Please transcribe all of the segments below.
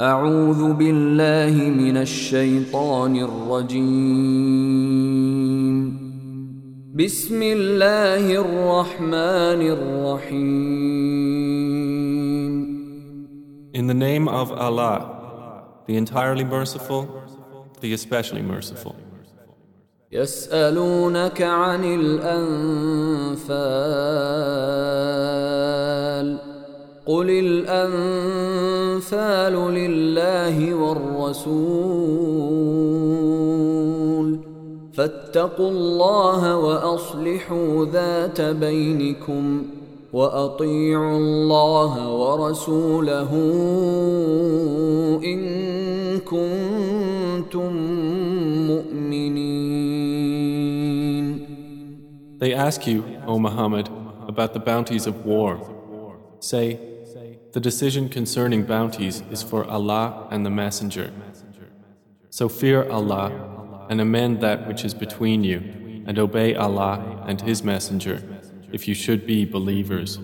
أعوذ بالله من الشيطان الرجيم. بسم الله الرحمن الرحيم. In the name of Allah, the entirely merciful, the especially merciful. يسألونك عن الأنفال. قل الأنفال لله والرسول فاتقوا الله وأصلحوا ذات بينكم وأطيعوا الله ورسوله إن كنتم مؤمنين They ask you, O Muhammad, about the bounties of war. Say, the decision concerning bounties is for Allah and the Messenger. So fear Allah and amend that which is between you, and obey Allah and His Messenger, if you should be believers.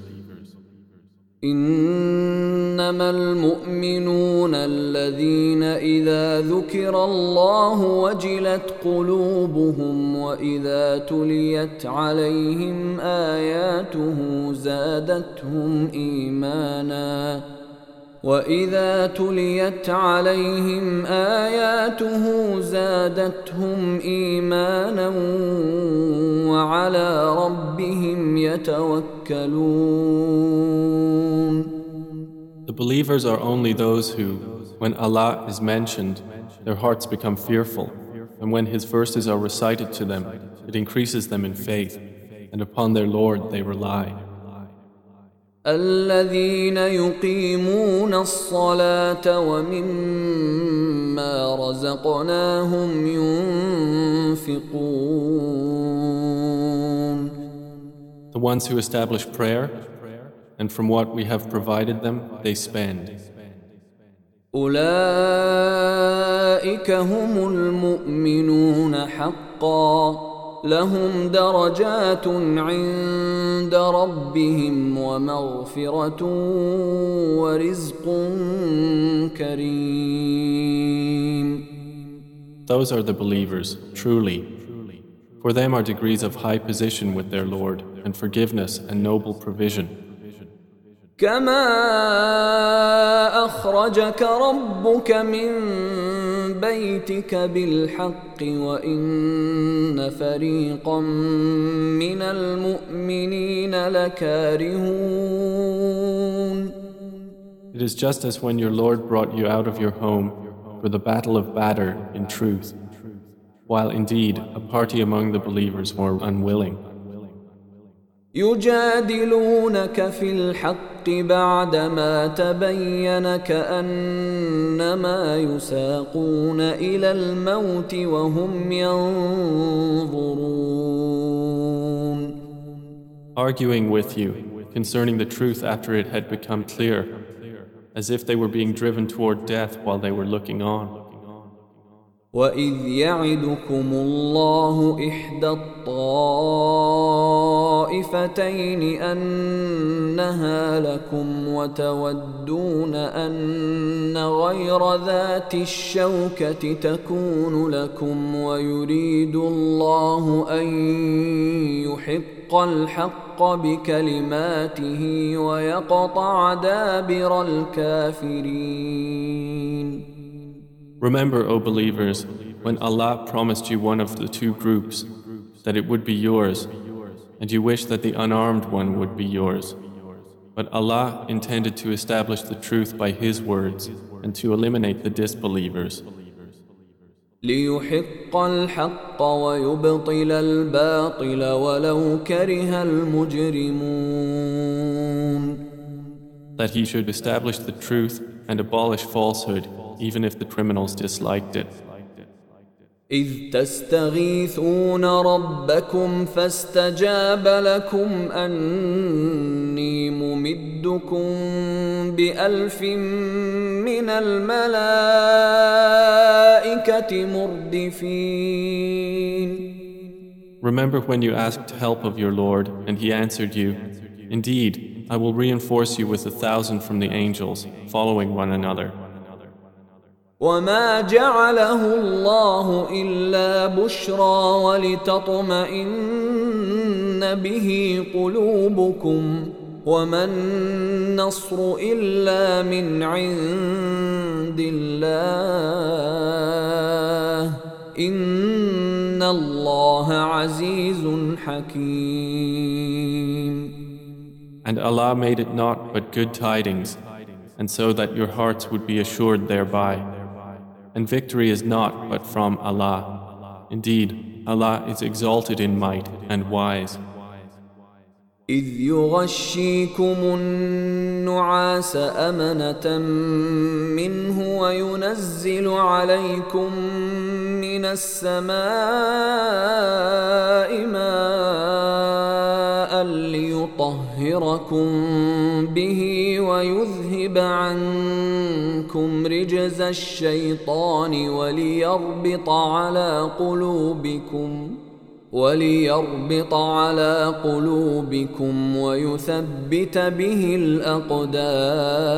إنما المؤمنون الذين إذا ذكر الله وجلت قلوبهم وإذا تليت عليهم آياته زادتهم إيمانا وإذا تليت عليهم آياته زادتهم إيمانا وعلى ربهم يتوكلون The believers are only those who, when Allah is mentioned, their hearts become fearful, and when His verses are recited to them, it increases them in faith, and upon their Lord they rely. الذين يقيمون الصلاة ومما رزقناهم ينفقون The ones who establish prayer, and from what we have provided them, they spend. أولئك هم المؤمنون حقا لهم درجات عند ربهم ومغفرة ورزق كريم Those are the believers, truly. For them are degrees of high position with their Lord, and forgiveness and noble provision. كما أخرجك ربك من بيتك بالحق وإن فريقا من المؤمنين لكارهون It is just as when your Lord brought you out of your home for the battle of Badr in truth, while indeed a party among the believers were unwilling. يجادلونك في الحق بعدما تبين كأنما يساقون إلى الموت وهم ينظرون Arguing with you concerning the truth after it had become clear, as if they were being driven toward death while they were looking on. وإذ يعدكم الله إحدى الطائفتين أنها لكم وتودون أن غير ذات الشوكة تكون لكم ويريد الله أن يحق الحق بكلماته ويقطع دابر الكافرين. Remember, O believers, when Allah promised you one of the two groups, that it would be yours, and you wish that the unarmed one would be yours. But Allah intended to establish the truth by His words and to eliminate the disbelievers. ليحق الحق ويبطل الباطل ولو كره المجرمون That He should establish the truth and abolish falsehood, even if the criminals disliked it. إذ تستغيثون ربكم فاستجاب لكم أني ممدكم بألف من الملائكة مردفين Remember when you asked help of your Lord, and He answered you, Indeed, I will reinforce you with a thousand from the angels, following one another. وما جعله الله الا بشرى ولتطمئن به قلوبكم وما النصر الا من عند الله ان الله عزيز حكيم And Allah made it not but good tidings, and so that your hearts would be assured thereby. And victory is not but from Allah. Indeed, Allah is exalted in might and wise. إذ يغشيكم النعاس أمنة منه وينزل عليكم من السماء ماء ليطهركم به ويذهب عنكم رجز الشيطان وليربط على قلوبكم وليربط على قلوبكم ويثبت به الأقدام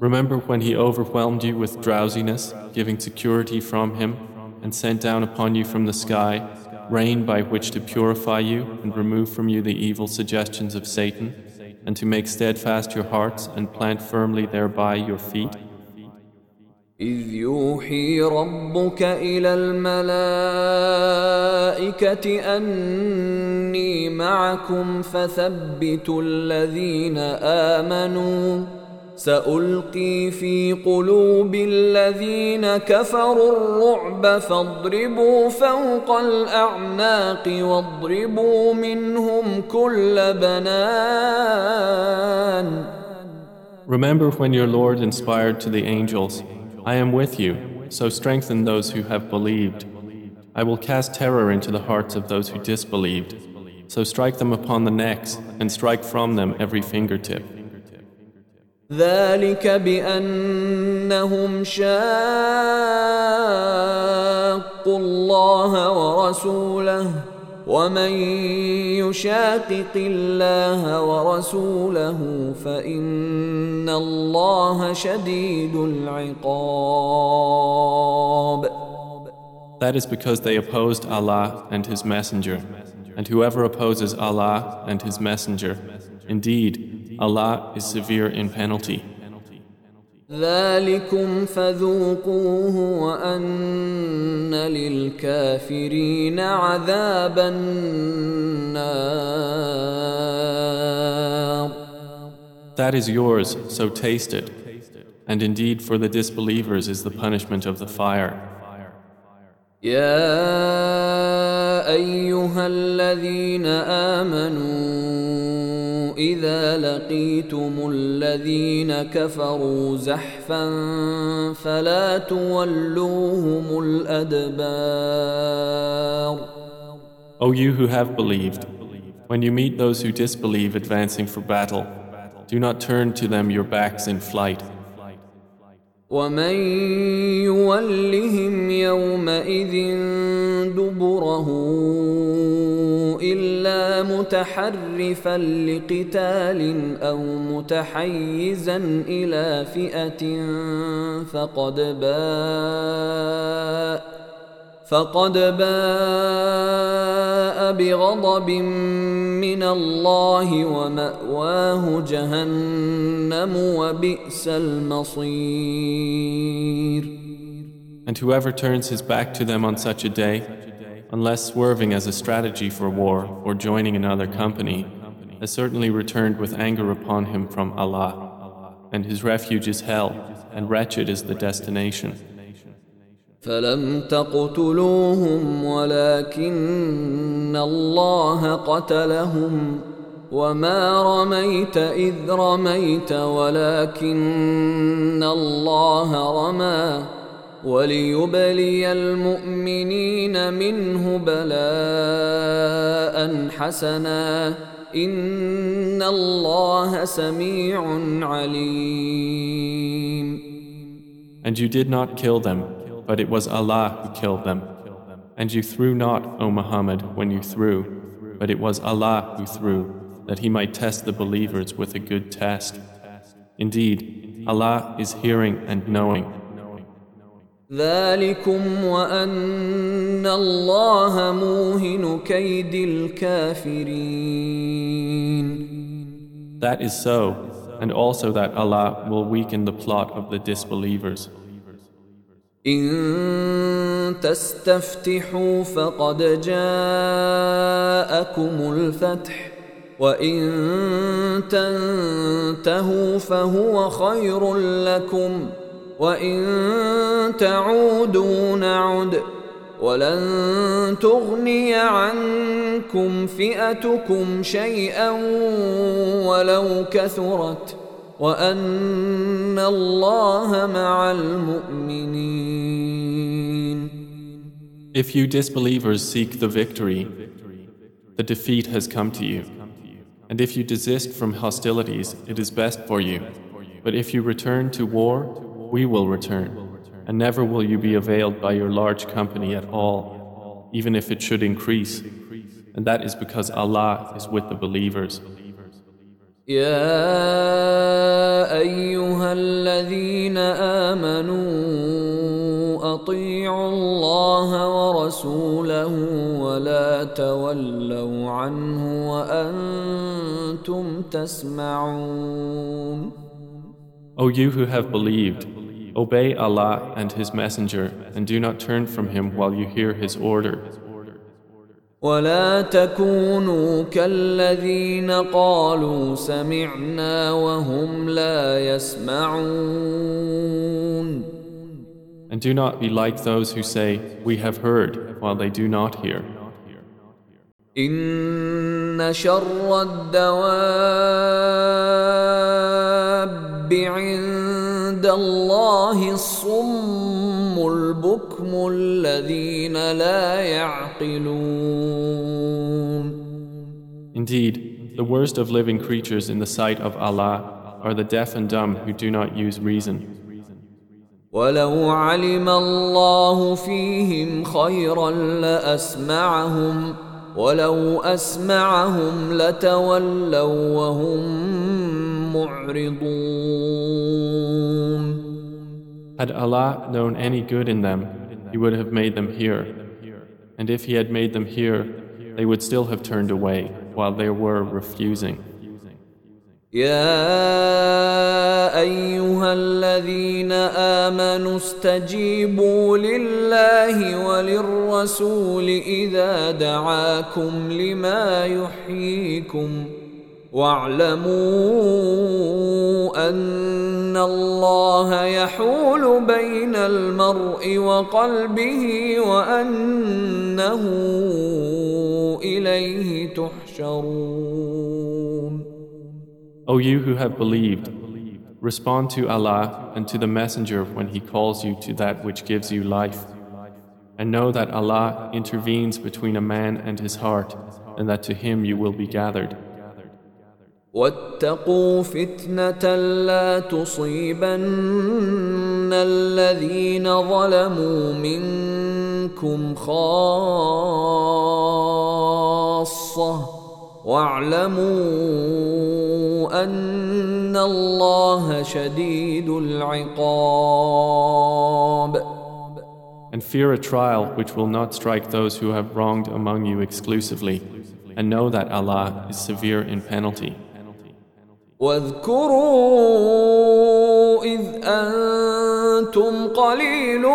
Remember when he overwhelmed you with drowsiness, giving security from him, and sent down upon you from the sky rain by which to purify you and remove from you the evil suggestions of Satan, and to make steadfast your hearts and plant firmly thereby your feet? إذ يوحي ربك إلى الملائكة أني معكم فثبتوا الذين آمنوا سألقي في قلوب الذين كفروا الرعب فاضربوا فوق الأعناق واضربوا منهم كل بنان Remember when your Lord inspired to the angels I am with you, so strengthen those who have believed. I will cast terror into the hearts of those who disbelieved. So strike them upon the necks and strike from them every fingertip. ذلك بأنهم شاقوا الله ورسوله ومن يشاقق الله ورسوله فإن الله شديد العقاب That is because they opposed Allah and His Messenger. And whoever opposes Allah and His Messenger, indeed, Allah is severe in penalty. ذلكم فذوقوه وأن للكافرين عذاب النار That is yours, so taste it. And indeed, for the disbelievers is the punishment of the fire. يا أيها الذين آمنوا إذا لقيتم الذين كفروا زحفا فلا تولوهم الأدبار O you who have believed, when you meet those who disbelieve advancing for battle, do not turn to them your backs in flight. ومن يولهم يومئذ دبره إلا متحرفا لقتال أو متحيزا إلى فئة فقد باء فقد باء بغضب من الله ومأواه جهنم وبئس المصير And whoever turns his back to them on such a day, unless swerving as a strategy for war or joining another company, has certainly returned with anger upon him from Allah, and his refuge is hell, and wretched is the destination. فلم تقتلوهم ولكن الله قتلهم وما رميت اذ رميت ولكن الله رمى وليبلي المؤمنين منه بلاء حسنا ان الله سميع عليم And you did not kill them, but it was Allah who killed them. And you threw not, O Muhammad, when you threw, but it was Allah who threw, that He might test the believers with a good test. Indeed, Allah is hearing and knowing. ذلكم وان الله موهن كيد الكافرين That is so, and also that Allah will weaken the plot of the disbelievers. إن تستفتحوا فقد جاءكم الفتح وإن تنتهوا فهو خير لكم ۖ وإن تعودوا نعد. ولن تغني عنكم فئتكم شيئا ولو كثرت. وان الله مع المؤمنين If you disbelievers seek the victory, the defeat has come to you. And if you desist from hostilities, it is best for you. But if you return to war, we will return, and never will you be availed by your large company at all, even if it should increase. And that is because Allah is with the believers. يا أيها الذين آمنوا أطيعوا الله ورسوله ولا تولوا عنه وأنتم تسمعون O you who have believed, Obey Allah and His Messenger and do not turn from Him while you hear His order. ولا تكونوا كالذين قالوا سمعنا وهم لا يسمعون And do not be like those who say, We have heard, while they do not hear. إن شر الدواب عند الله الصم البكم الذين لا يعقلون Indeed, the worst of living creatures in the sight of Allah are the deaf and dumb who do not use reason. ولو علم الله فيهم خيرا لأسمعهم ولو أسمعهم لتولوا وهم معرضون Had Allah known any good in them, He would have made them hear. And if He had made them hear, they would still have turned away While they were refusing. يا أيها الذين آمنوا استجيبوا لله وللرسول إذا دعاكم لما يحييكم واعلموا أن الله يحول بين المرء وقلبه وأنه إليه تحشرون O you who have believed, respond to Allah and to the Messenger when He calls you to that which gives you life. And know that Allah intervenes between a man and his heart, and that to Him you will be gathered. واتقوا فتنة لا تصيبن الذين ظلموا منكم خاصة واعلموا أن الله شديد العقاب And fear a trial which will not strike those who have wronged among you exclusively, and know that Allah is severe in penalty. واذكروا إذ أنتم قليل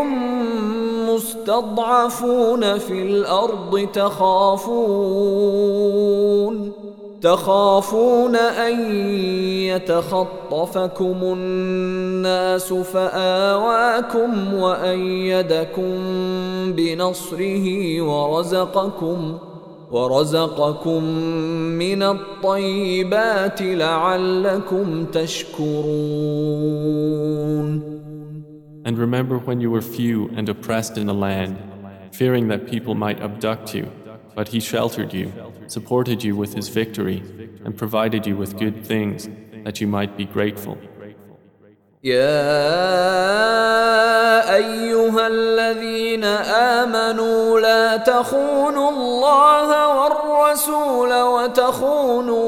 مستضعفون في الأرض تخافون تخافون أن يتخطفكم الناس فآواكم وأيدكم بنصره ورزقكم ۖ ورزقكم من الطيبات لعلكم تشكرون. And remember when you were few and oppressed in the land, fearing that people might abduct you, but he sheltered you, supported you with his victory, and provided you with good things that you might be grateful. يا ايها الذين امنوا لا تخونوا الله والرسول وتخونوا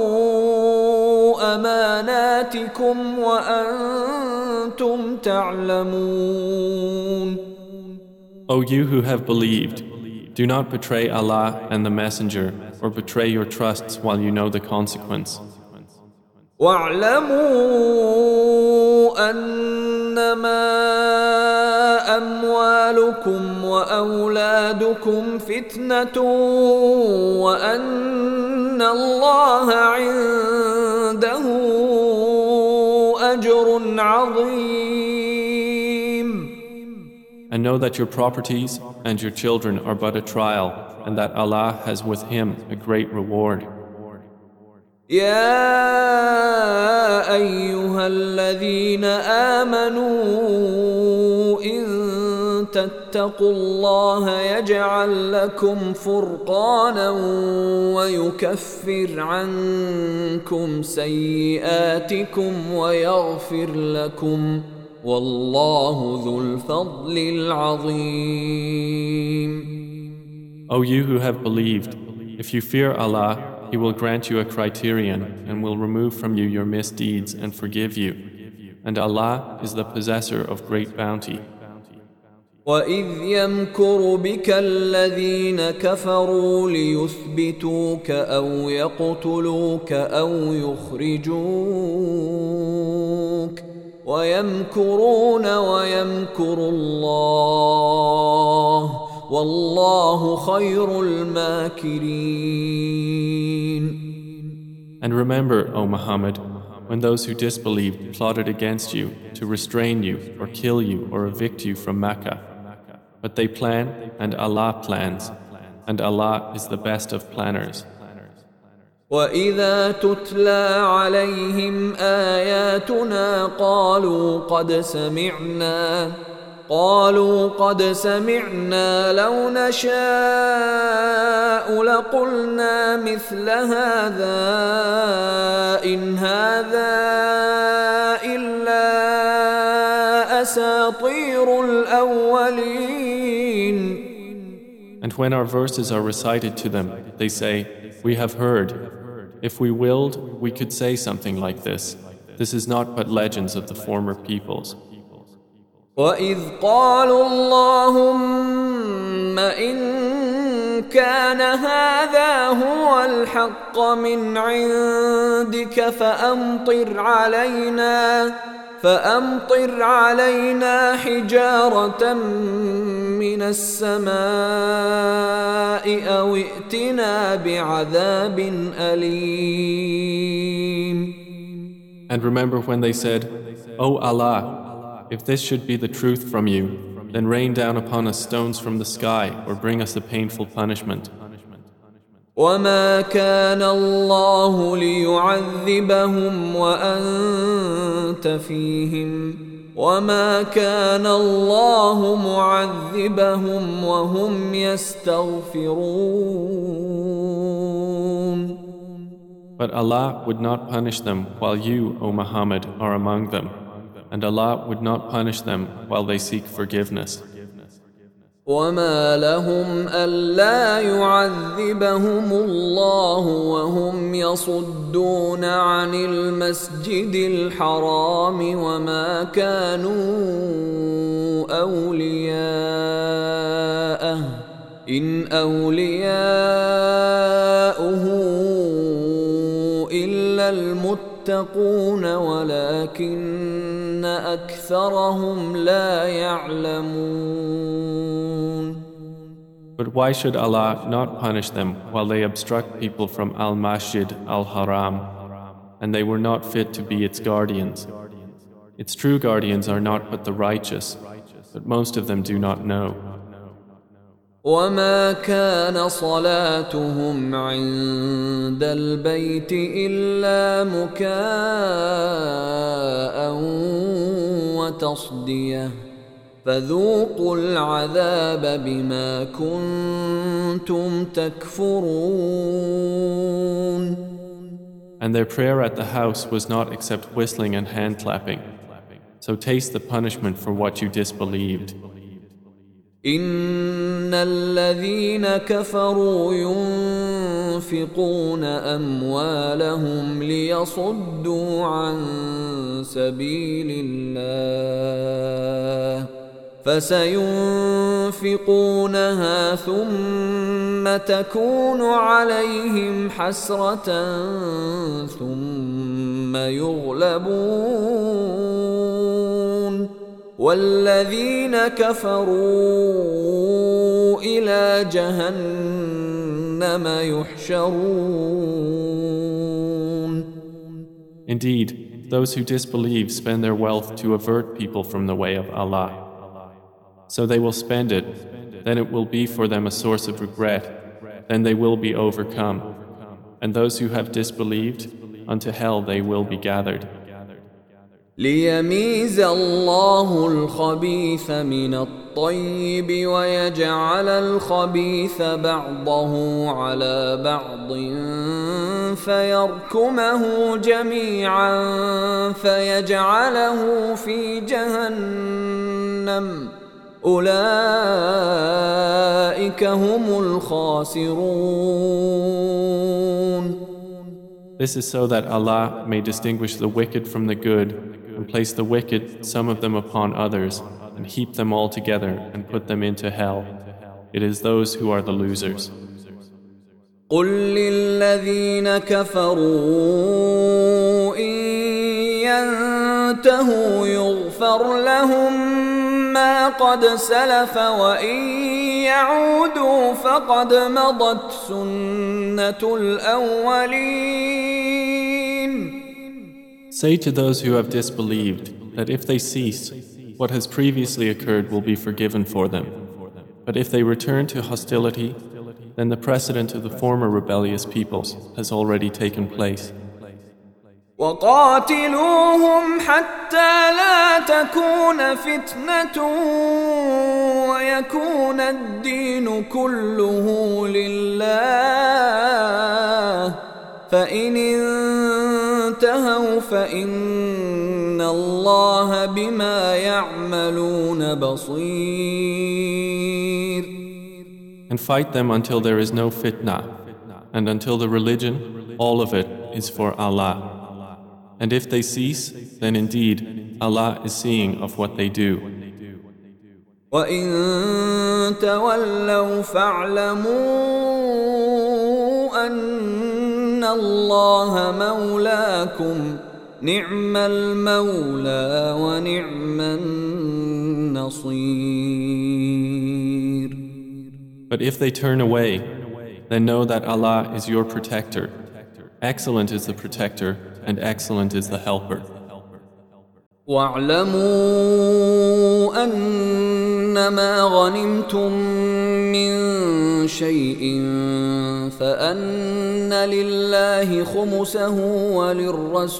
اماناتكم وانتم تعلمون O you who have believed, do not betray Allah and the Messenger or betray your trusts while you know the consequence. واعلموا انما اموالكم واولادكم فتنه وان الله عنده اجر عظيم And know that your properties and your children are but a trial, and that Allah has with Him a great reward. يا ايها الذين امنوا ان تتقوا الله يجعل لكم فرقانا ويكفر عنكم سيئاتكم ويغفر لكم والله ذو الفضل العظيم O you who have believed, if you fear Allah, He will grant you a criterion and will remove from you your misdeeds and forgive you. And Allah is the possessor of great bounty. وإذ يمكر بك الذين كفروا ليثبتوك أو يقتلوك أو يخرجوك ويمكرون ويمكر الله والله خير الماكرين And remember, O Muhammad, when those who disbelieved plotted against you to restrain you or kill you or evict you from Mecca. But they plan and Allah plans, and Allah is the best of planners. واذا تتلى عليهم اياتنا قالوا قد سمعنا قالوا قد سمعنا لو نشاء لقلنا مثل هذا ان هذا الا اساطير الاولين And when our verses are recited to them, they say, We have heard. If we willed, we could say something like this. This is not but legends of the former peoples. واذ قالوا اللهم ان كان هذا هو الحق من عندك فامطر علينا فامطر علينا حجاره من السماء او ائتنا بعذاب اليم And remember when they said, O Allah, if this should be the truth from you, then rain down upon us stones from the sky or bring us a painful punishment. وما كان الله ليعذبهم وانت فيهم وما كان الله معذبهم وهم يستغفرون But Allah would not punish them while you, O Muhammad, are among them, and Allah would not punish them while they seek forgiveness. وما لهم الا يعذبهم الله وهم يصدون عن المسجد الحرام وما كانوا اولياءه ان اولياؤه الا المتقون ولكن اكثرهم لا يعلمون But why should Allah not punish them while they obstruct people from Al Masjid Al Haram, and they were not fit to be its guardians? Its true guardians are not but the righteous, but most of them do not know. وما كان صلاتهم عند البيت الا مكاء وتصديه فذوقوا العذاب بما كنتم تكفرون And their prayer at the house was not except whistling and hand clapping. So taste the punishment for what you disbelieved. ان الذين كفروا ينفقون اموالهم ليصدوا عن سبيل الله فسينفقونها ثم تكون عليهم حسرة ثم يغلبون والذين كفروا إلى جهنم يحشرون Indeed, those who disbelieve spend their wealth to avert people from the way of Allah. So they will spend it, then it will be for them a source of regret, then they will be overcome. And those who have disbelieved, unto hell they will be gathered. ليميز الله الخبيث من الطيب ويجعل الخبيث بعضه على بعض فيركمه جميعا فيجعله في جهنم اولئك هم الخاسرون This is so that Allah may distinguish the wicked from the good and place the wicked, some of them upon others, and heap them all together and put them into hell. It is those who are the losers. قل للذين كفروا إن ينتهوا يغفر لهم ما قد سلف وإن يعودوا فقد مضت سنة الأولين Say to those who have disbelieved that if they cease, what has previously occurred will be forgiven for them. But if they return to hostility, then the precedent of the former rebellious peoples has already taken place. وقاتلوهم حتى لا تكون فتنة ويكون الدين كله لله فإن انتهوا فإن الله بما يعملون بصير And fight them until there is no fitna, and until the religion, all of it, is for Allah. And if they cease, then indeed Allah is seeing of what they do. وإن تولوا فاعلموا أن الله مولاكم نعم المولى ونعم النصير But if they turn away, then know that Allah is your protector. Excellent is the protector, and excellent is the helper. واعلموا أنما غنمتم من شيء فأن لله خمسه وللرسول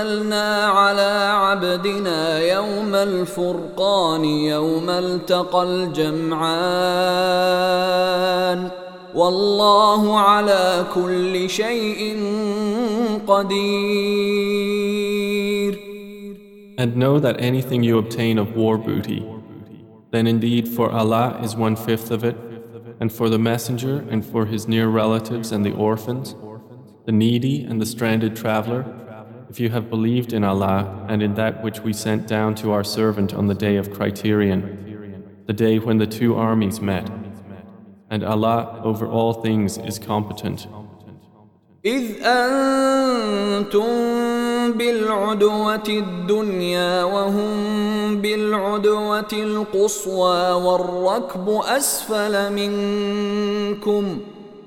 أنزلنا على عبدنا يوم الفرقان يوم التقى الجمعان والله على كل شيء قدير And know that anything you obtain of war booty, then indeed for Allah is one fifth of it, and for the messenger and for his near relatives and the orphans, the needy and the stranded traveler, if you have believed in Allah and in that which we sent down to our servant on the day of criterion, the day when the two armies met. And Allah over all things is competent. إذ أنتم بالعدوة الدنيا وهم بالعدوة القصوى والركب أسفل منكم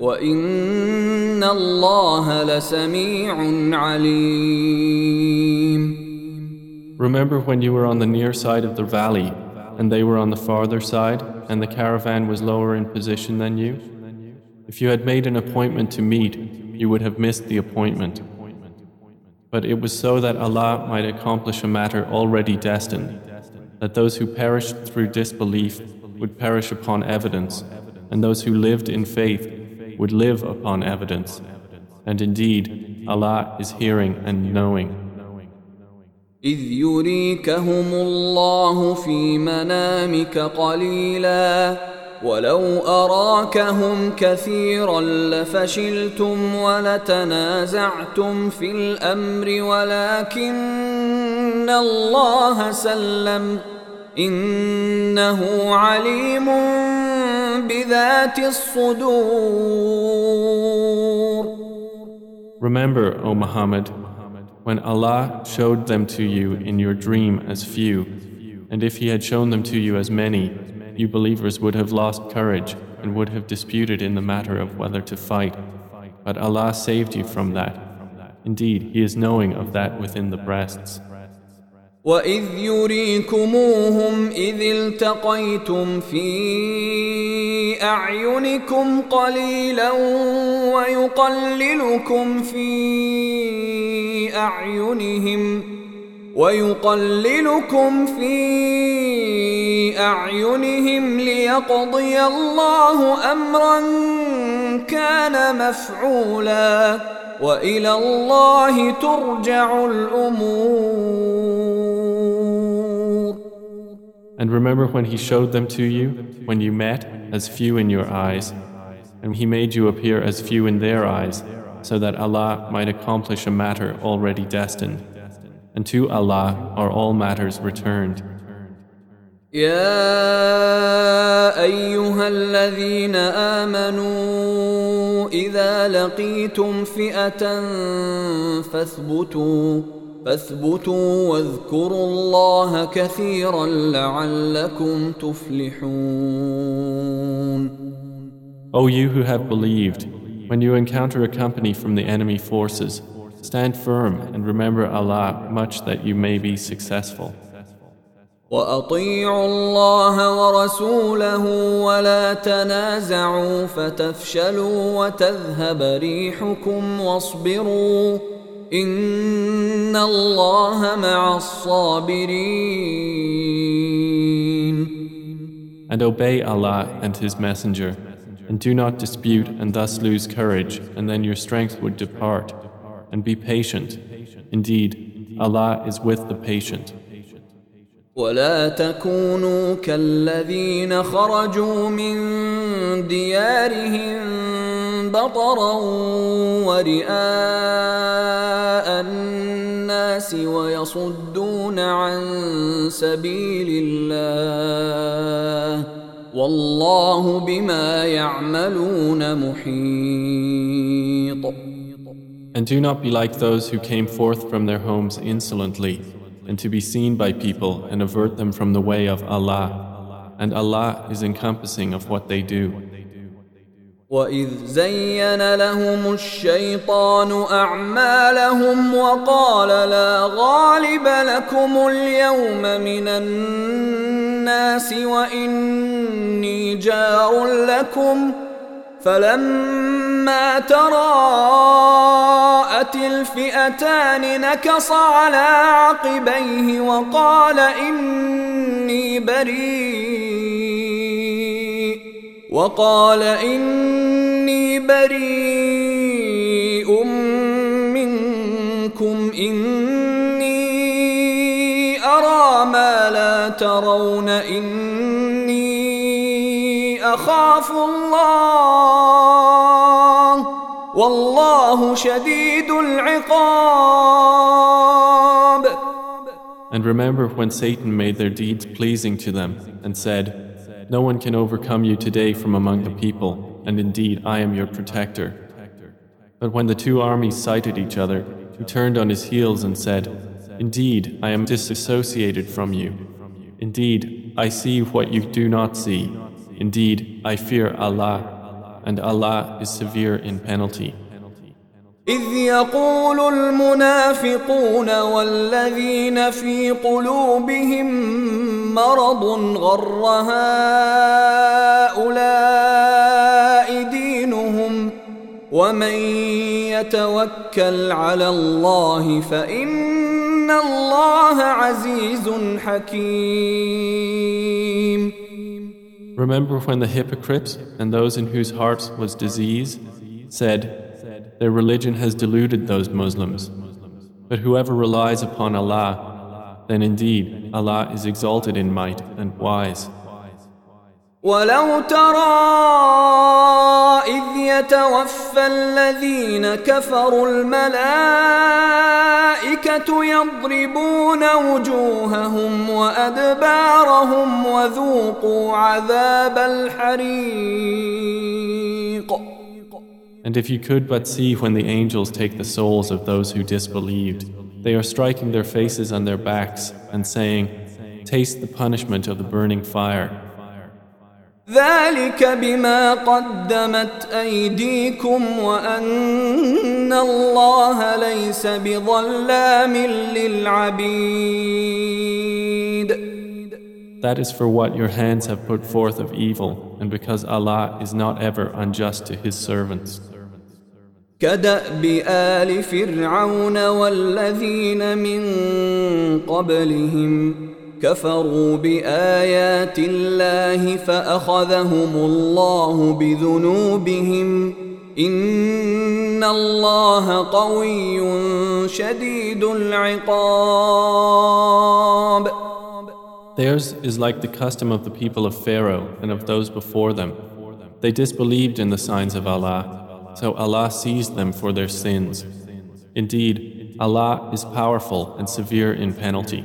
وإن الله لسميع عليم Remember when you were on the near side of the valley and they were on the farther side and the caravan was lower in position than you? If you had made an appointment to meet, you would have missed the appointment. But it was so that Allah might accomplish a matter already destined, that those who perished through disbelief would perish upon evidence, and those who lived in faith would live upon evidence. And indeed, Allah is hearing and knowing. إذ يريكهم الله في منامك قليلاً ولو أراكهم كثيرا لفشلتم ولتنازعتم في الأمر ولكن الله سلم إنه عليم بذات الصدور Remember, O Muhammad, when Allah showed them to you in your dream as few, and if He had shown them to you as many, you believers would have lost courage and would have disputed in the matter of whether to fight. But Allah saved you from that. Indeed, He is knowing of that within the breasts. وإذ يريكموهم إذ التقيتم في أعينكم قليلا ويقللكم في أعينهم ويقللكم في اعينهم ليقضي الله امرا كان مفعولا والى الله ترجع الامور And remember when he showed them to you, when you met as few in your eyes, and he made you appear as few in their eyes, so that Allah might accomplish a matter already destined. and to Allah are all matters returned. يا أيها الذين آمنوا إذا لقيتم فئة فاثبتوا فاثبتوا واذكروا الله كثيرا لعلكم تفلحون O you who have believed, when you encounter a company from the enemy forces, Stand firm and remember Allah much that you may be successful. وأطيعوا الله ورسوله ولا تنازعوا فتفشلوا وتذهب ريحكم واصبروا إن الله مع الصابرين And obey Allah and His Messenger, and do not dispute and thus lose courage, and then your strength would depart and be patient. Indeed, Allah is with the patient. ولا تكونوا كالذين خرجوا من ديارهم بطرا ورئاء الناس ويصدون عن سبيل الله والله بما يعملون محيط. And do not be like those who came forth from their homes insolently, and to be seen by people and avert them from the way of Allah. And Allah is encompassing of what they do. وإذ زين لهم الشيطان أعمالهم وقال لا غالب لكم اليوم من الناس وإني جار لكم فلما تراءت الفئتان نكص على عقبيه وقال إني بريء وقال إني بريء منكم إني أرى ما لا ترون إني أخاف الله والله شديد العقاب And remember when Satan made their deeds pleasing to them and said, No one can overcome you today from among the people, and indeed I am your protector. But when the two armies sighted each other, who turned on his heels and said, Indeed, I am disassociated from you. Indeed, I see what you do not see. Indeed, I fear Allah, and Allah is severe in penalty. إذ يقول المنافقون والذين في قلوبهم مرض غر هؤلاء دينهم ومن يتوكل على الله فإن الله عزيز حكيم Remember when the hypocrites and those in whose hearts was disease said, Their religion has deluded those Muslims. But whoever relies upon Allah, then indeed Allah is exalted in might and wise. ولو ترى إذ يتوفى الذين كفروا الملائكة يضربون وجوههم وأدبارهم وذوقوا عذاب الحريق And if you could but see when the angels take the souls of those who disbelieved, they are striking their faces on their backs and saying, Taste the punishment of the burning fire. ذلك بما قدمت أيديكم وأن الله ليس بظلام للعبيد That is for what your hands have put forth of evil, and because Allah is not ever unjust to His servants. كداب ال فرعون والذين من قبلهم كفروا بايات الله فاخذهم الله بذنوبهم ان الله قوي شديد العقاب Theirs is like the custom of the people of Pharaoh and of those before them. They disbelieved in the signs of Allah so Allah seized them for their sins. Indeed, Allah is powerful and severe in penalty.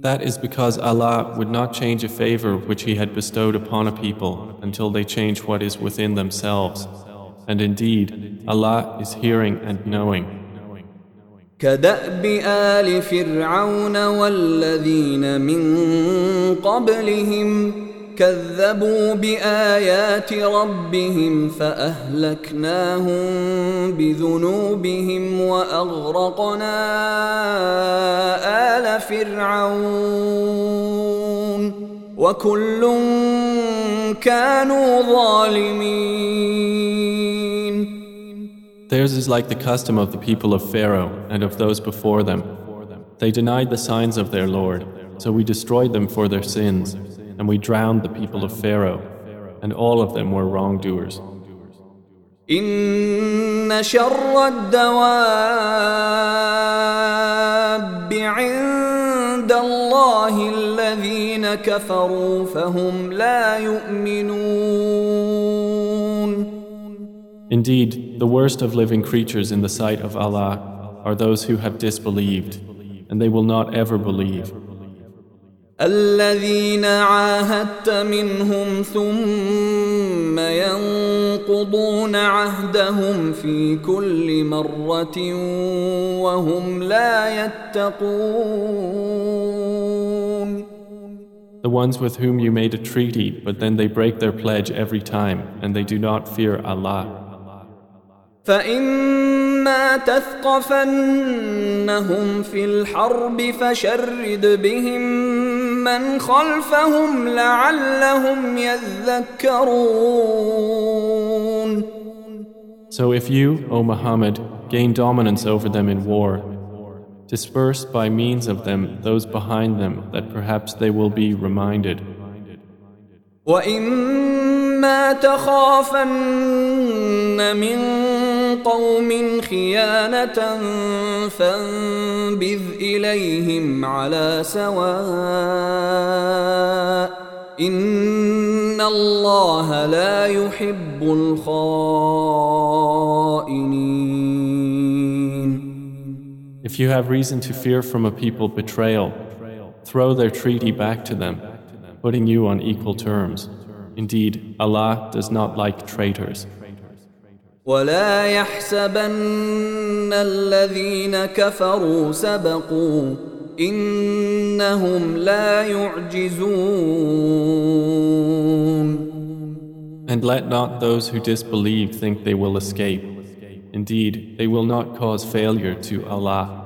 That is because Allah would not change a favor which He had bestowed upon a people until they change what is within themselves. And indeed, Allah is hearing and knowing. كدأب آل فرعون والذين من قبلهم كذبوا بايات ربهم فاهلكناهم بذنوبهم واغرقنا ال فرعون وكل كانوا ظالمين Theirs is like the custom of the people of Pharaoh and of those before them. They denied the signs of their Lord, so we destroyed them for their sins and we drowned the people of Pharaoh, and all of them were wrongdoers. إن شر الدواب عند الله الذين كفروا فهم لا يؤمنون Indeed, the worst of living creatures in the sight of Allah are those who have disbelieved, and they will not ever believe. الذين عاهدت منهم ثم ينقضون عهدهم في كل مرة وهم لا يتقون The ones with whom you made a treaty, but then they break their pledge every time, and they do not fear Allah. فإما تثقفنهم في الحرب فشرد بهم من خلفهم لعلهم يذكرون So if you, O Muhammad, gain dominance over them in war, disperse by means of them those behind them that perhaps they will be reminded. وإما تخافن من قوم خيانة فانبذ إليهم على سواء إن الله لا يحب الخائنين If you have reason to fear from a people betrayal, throw their treaty back to them, putting you on equal terms. Indeed, Allah does not like traitors. ولا يحسبن الذين كفروا سبقوا إنهم لا يعجزون And let not those who disbelieve think they will escape. Indeed, they will not cause failure to Allah.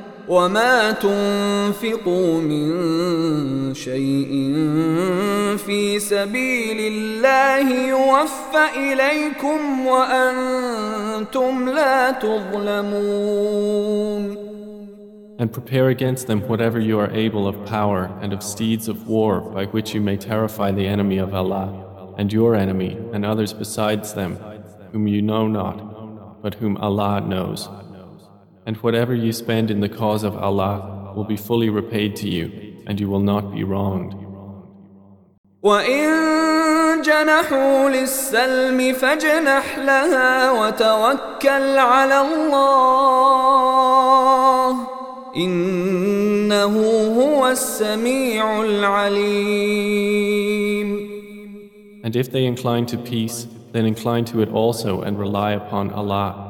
وما تنفقوا من شيء في سبيل الله يوفى اليكم وانتم لا تظلمون And prepare against them whatever you are able of power and of steeds of war by which you may terrify the enemy of Allah and your enemy and others besides them whom you know not but whom Allah knows. And whatever you spend in the cause of Allah will be fully repaid to you, and you will not be wronged. وإن جنحوا للسلم فاجنح لها وتوكل على الله إنه هو السميع العليم And if they incline to peace, then incline to it also and rely upon Allah.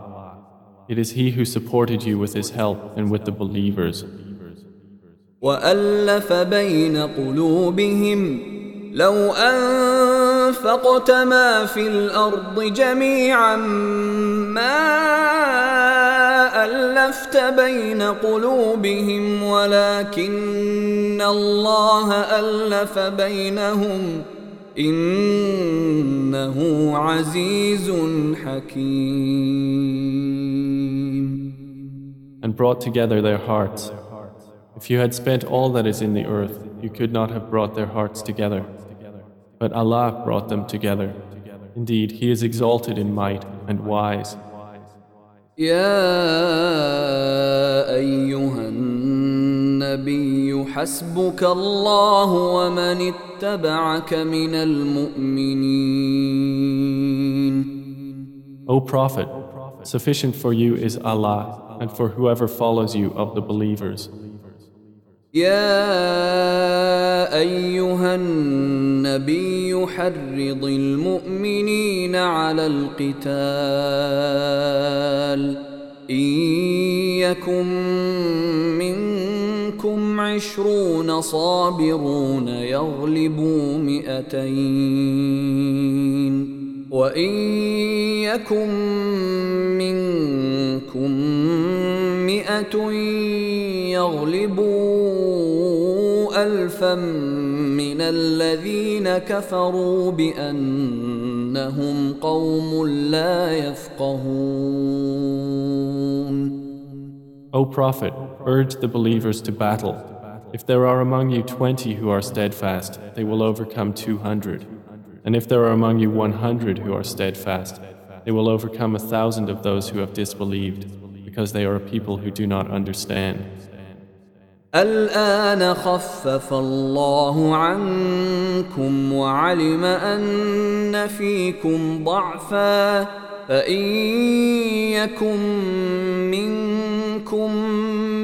It is He who supported you with His help and with the believers. وألف بين قلوبهم لو أنفقت ما في الأرض جميعا ما ألفت بين قلوبهم ولكن الله ألف بينهم إنه عزيز حكيم And brought together their hearts. If you had spent all that is in the earth, you could not have brought their hearts together. But Allah brought them together. Indeed, He is exalted in might and wise. يا أيها النبي حسبك الله ومن اتبعك من المؤمنين O Prophet, sufficient for you is Allah and for whoever follows you of the believers. يا أيها النبي حرض المؤمنين على القتال إن يكن منكم عشرون صابرون يغلبوا مئتين وإن يكن منكم مئة يغلبوا ألفا من الذين كفروا بأنهم قوم لا يفقهون O Prophet, urge the believers to battle. If there are among you twenty who are steadfast, they will overcome two hundred. And if there are among you one hundred who are steadfast, they will overcome a thousand of those who have disbelieved, because they are a people who do not understand. الآن خفف الله عنكم وعلم أن فيكم ضعفا فإن يكن منكم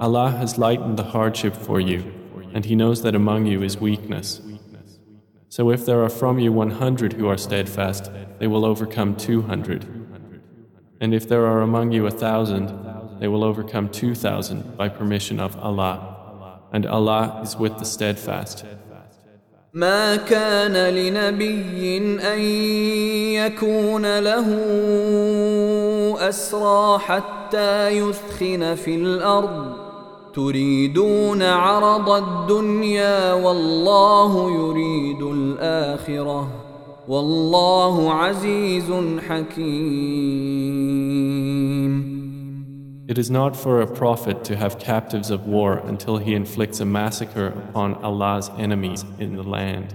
Allah has lightened the hardship for you, and He knows that among you is weakness. So if there are from you 100 who are steadfast, they will overcome 200. And if there are among you a thousand, they will overcome 2,000 by permission of Allah. And Allah is with the steadfast. ما كان لنبي ان يكون له اسرى حتى يثخن في الارض تريدون عرض الدنيا والله يريد الاخره والله عزيز حكيم It is not for a prophet to have captives of war until he inflicts a massacre upon Allah's enemies in the land.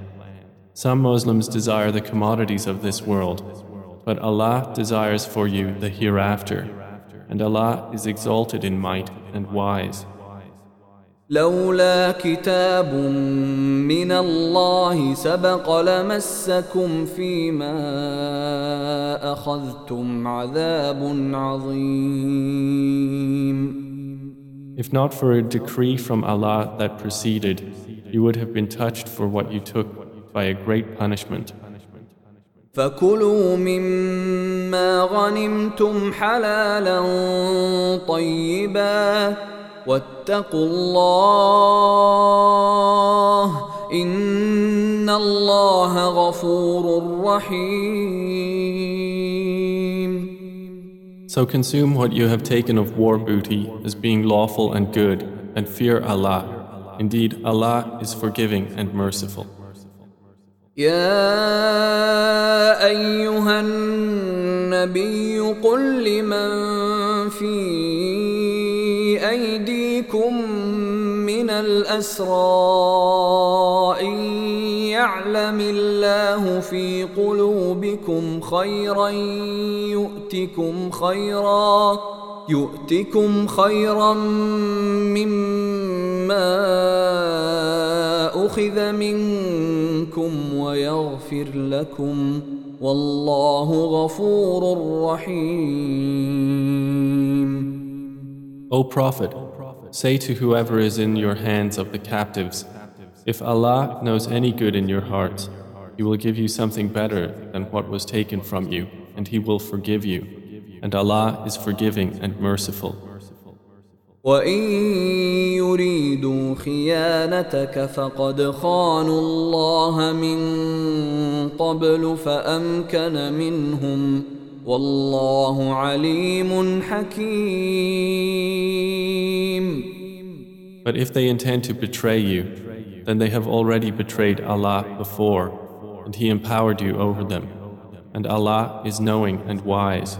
Some Muslims desire the commodities of this world, but Allah desires for you the hereafter, and Allah is exalted in might and wise. لولا كتاب من الله سبق لمسكم فيما اخذتم عذاب عظيم If not for a decree from Allah that preceded, you would have been touched for what you took by a great punishment. فكلوا مما غنمتم حلالا طيبا واتقوا الله ان الله غفور رحيم So consume what you have taken of war booty as being lawful and good, and fear Allah. Indeed, Allah is forgiving and merciful. يا ايها النبي قل لمن في ايديكم من الأسرى إن يعلم الله في قلوبكم خيرا يؤتكم خيرا يؤتكم خيرا مما أخذ منكم ويغفر لكم والله غفور رحيم O Prophet, say to whoever is in your hands of the captives, if Allah knows any good in your hearts, He will give you something better than what was taken from you, and He will forgive you. And Allah is forgiving and merciful. وإن يريدوا خيانتك فقد خانوا الله من قبل فأمكن منهم والله عليم حكيم But if they intend to betray you, then they have already betrayed Allah before, and He empowered you over them. And Allah is knowing and wise.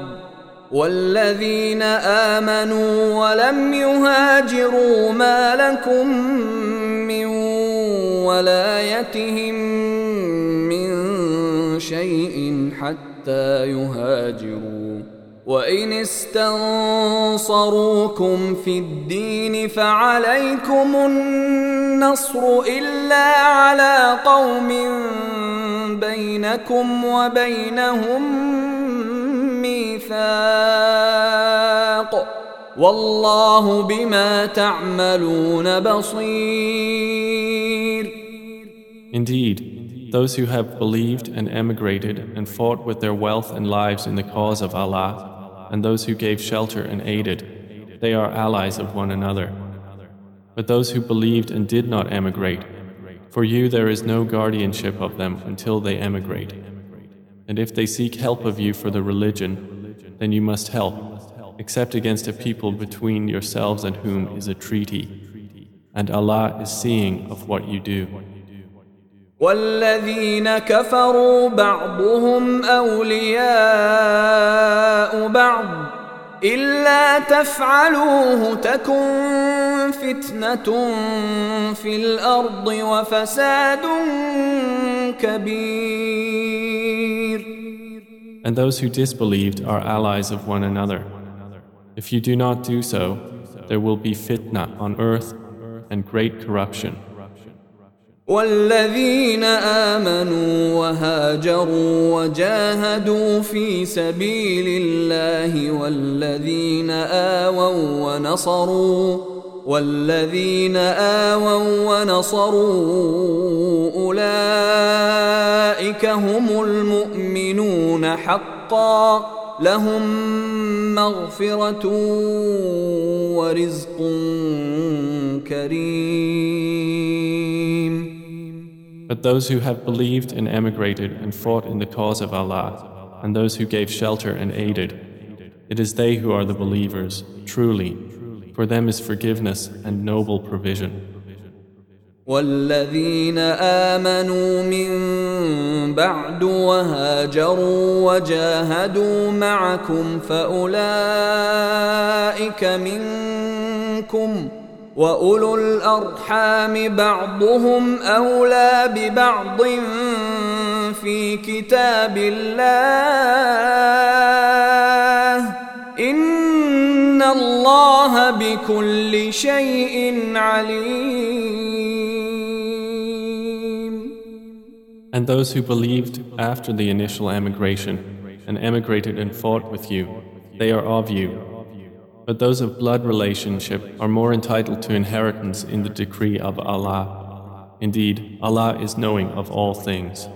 والذين آمنوا ولم يهاجروا ما لكم من ولايتهم من شيء حتى يهاجروا. وإن استنصروكم في الدين فعليكم النصر إلا على قوم بينكم وبينهم ميثاق والله بما تعملون بصير Indeed, those who have believed and emigrated and fought with their wealth and lives in the cause of Allah, and those who gave shelter and aided, they are allies of one another. But those who believed and did not emigrate, for you there is no guardianship of them until they emigrate. And if they seek help of you for the religion, then you must help, except against a people between yourselves and whom is a treaty. And Allah is seeing of what you do. والذين كفروا بعضهم أولياء بعض إلا تفعلوه تكن فتنة في الأرض وفساد كبير And those who disbelieved are allies of one another. If you do not do so, there will be fitna on earth and great corruption. والذين آمنوا وهاجروا وجاهدوا في سبيل الله والذين آووا ونصروا والذين آووا ونصروا أولئك هم المؤمنون حقا لهم مغفرة ورزق كريم But those who have believed and emigrated and fought in the cause of Allah, and those who gave shelter and aided, it is they who are the believers, truly. For them is forgiveness and noble provision. والذين آمنوا من بعد وهاجروا وجاهدوا معكم فأولئك منكم ۖ واولو الارحام بعضهم اولى ببعض في كتاب الله الله بكل شيء عليم And those who believed after the initial emigration and emigrated and fought with you, they are of you But those of blood relationship are more entitled to inheritance in the decree of Allah. Indeed, Allah is knowing of all things.